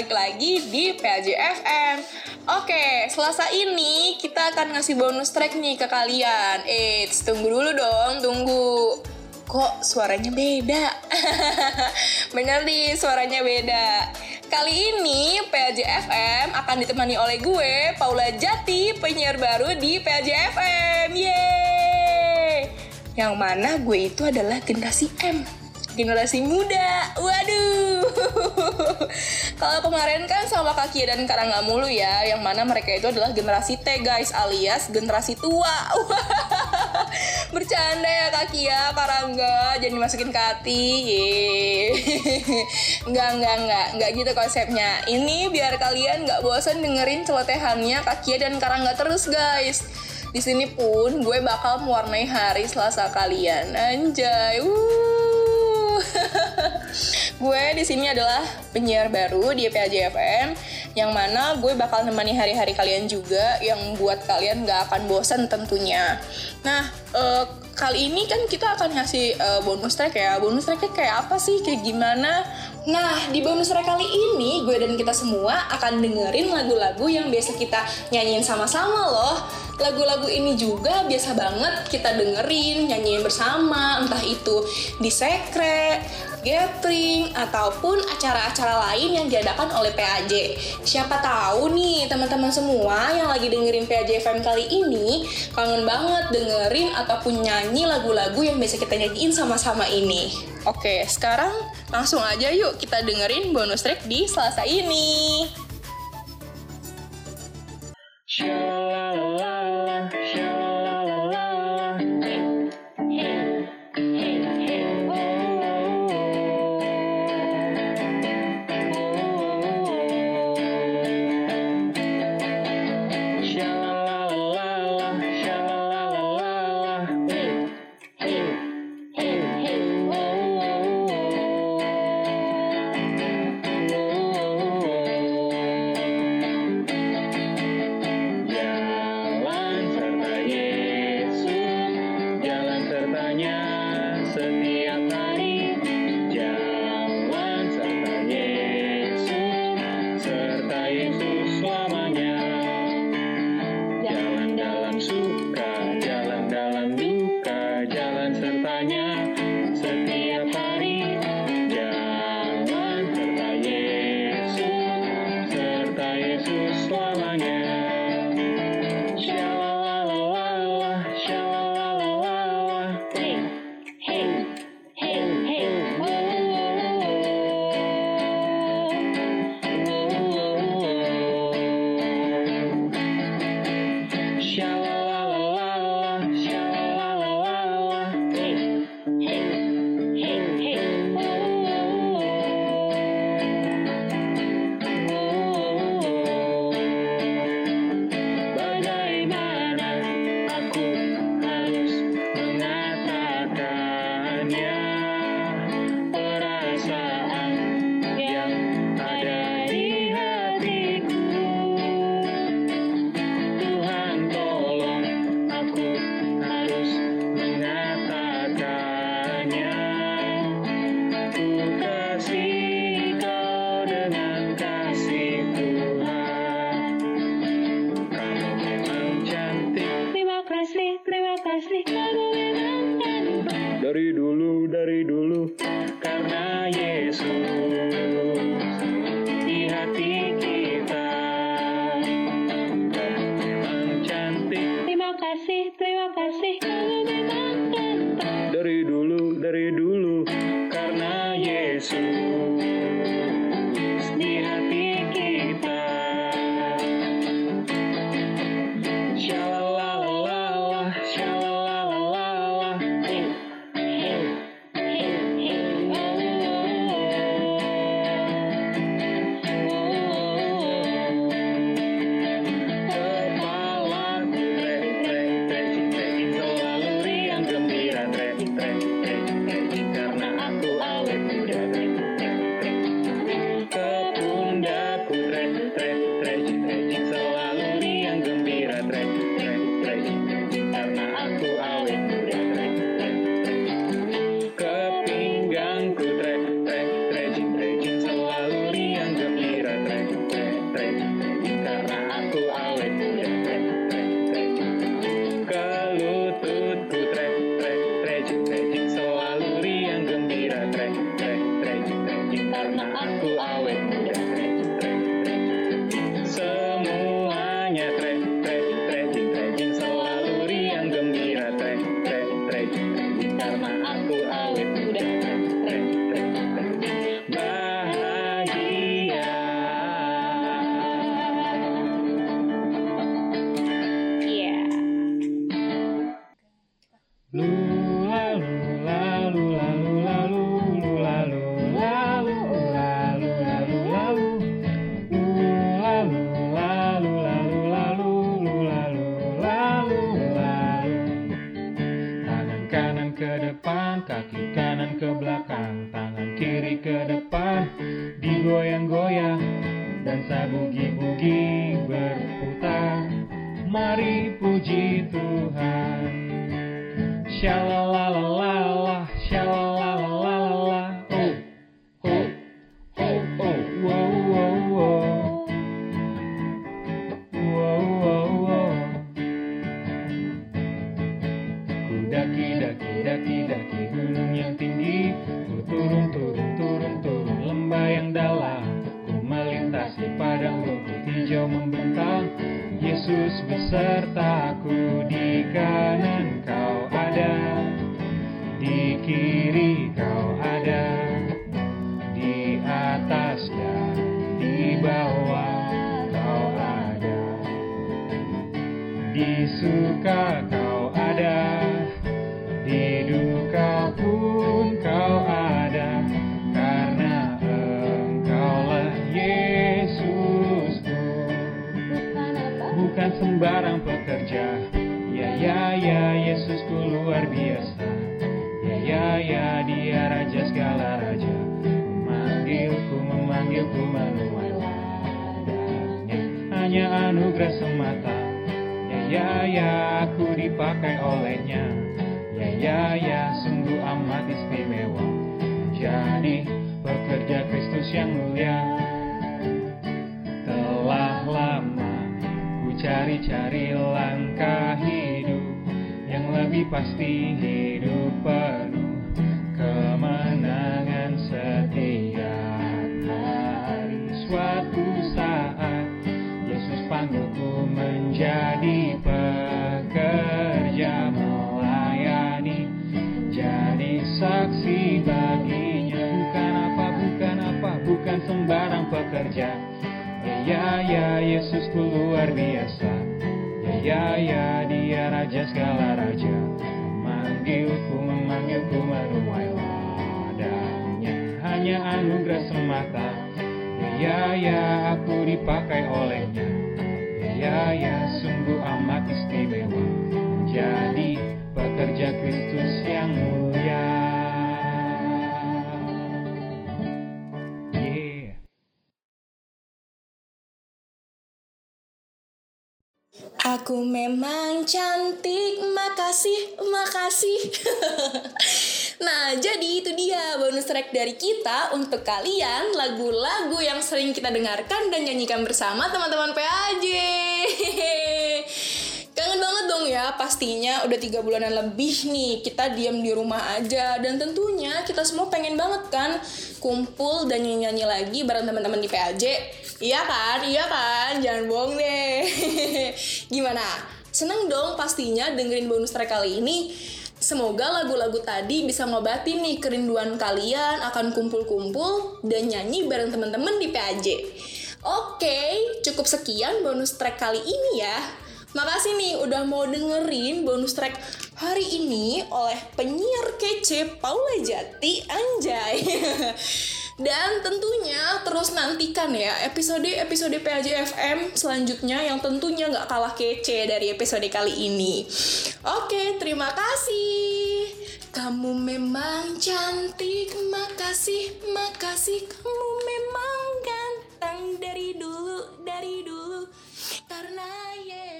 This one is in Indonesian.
balik lagi di PAJ FM. Oke, selasa ini kita akan ngasih bonus track nih ke kalian. Eits, tunggu dulu dong, tunggu. Kok suaranya beda? Bener nih, suaranya beda. Kali ini PAJ FM akan ditemani oleh gue, Paula Jati, penyiar baru di PAJ FM. Yeay! Yang mana gue itu adalah generasi M generasi muda. Waduh. Kalau kemarin kan sama Kaki dan Karangga mulu ya, yang mana mereka itu adalah generasi T guys, alias generasi tua. Bercanda ya Kaki ya, Karangga, jadi masukin ke hati. Enggak, enggak, enggak, enggak gitu konsepnya. Ini biar kalian nggak bosan dengerin celotehannya Kaki dan Karangga terus guys. Di sini pun gue bakal mewarnai hari Selasa kalian. Anjay. Wuh. Gue di sini adalah penyiar baru di PAJ FM yang mana gue bakal nemani hari-hari kalian juga yang buat kalian gak akan bosan tentunya. Nah, uh, kali ini kan kita akan ngasih uh, bonus track ya. Bonus tracknya kayak apa sih? Kayak gimana? Nah, di bonus track kali ini gue dan kita semua akan dengerin lagu-lagu yang biasa kita nyanyiin sama-sama loh lagu-lagu ini juga biasa banget kita dengerin, nyanyiin bersama, entah itu di sekre, gathering, ataupun acara-acara lain yang diadakan oleh PAJ. Siapa tahu nih teman-teman semua yang lagi dengerin PAJ FM kali ini kangen banget dengerin ataupun nyanyi lagu-lagu yang biasa kita nyanyiin sama-sama ini. Oke, sekarang langsung aja yuk kita dengerin bonus track di Selasa ini. Shalala, karena aku kaki kanan ke belakang, tangan kiri ke depan, digoyang-goyang dan sabugi-bugi berputar. Mari puji Tuhan. Shalalalalala, shalal Yesus besertaku di kanan kau ada Di kiri kau ada Di atas dan di bawah kau ada. Di sembarang pekerja, ya ya ya Yesusku luar biasa. Ya ya ya dia raja segala raja, memanggilku memanggilku menuai ladangnya, hanya anugerah semata. Ya ya ya aku dipakai olehnya. Ya ya ya sungguh amat istimewa. Jadi pekerja Kristus yang mulia cari-cari langkah hidup. Yang lebih pasti hidup penuh Kemenangan setiap hari. Suatu saat Yesus panggilku menjadi pekerja melayani. Jadi saksi baginya Bukan apa, bukan apa, bukan sembarang pekerja. Ya, ya, Yesusku luar biasa Ya, ya, dia raja segala raja. Memanggilku, memanggilku menuai ladangnya. Hanya anugerah semata. Ya ya aku dipakai olehnya. Ya ya ya sungguh amat istimewa. Menjadi pekerja Kristus yang mulia Aku memang cantik, makasih, makasih. nah, jadi itu dia bonus track dari kita untuk kalian lagu-lagu yang sering kita dengarkan dan nyanyikan bersama teman-teman PAJ. Kangen banget dong ya, pastinya udah tiga bulanan lebih nih kita diam di rumah aja dan tentunya kita semua pengen banget kan kumpul dan nyanyi-nyanyi lagi bareng teman-teman di PAJ. Iya kan, iya kan, jangan bohong deh. Gimana? Seneng dong pastinya dengerin bonus track kali ini. Semoga lagu-lagu tadi bisa ngobatin nih kerinduan kalian akan kumpul-kumpul dan nyanyi bareng teman-teman di PAJ. Oke, cukup sekian bonus track kali ini ya. Makasih nih udah mau dengerin bonus track hari ini oleh penyiar kece Paula Jati Anjay. Dan tentunya terus nantikan ya episode-episode PAJ FM selanjutnya yang tentunya nggak kalah kece dari episode kali ini. Oke, terima kasih. Kamu memang cantik, makasih, makasih. Kamu memang ganteng dari dulu, dari dulu. Karena Yesus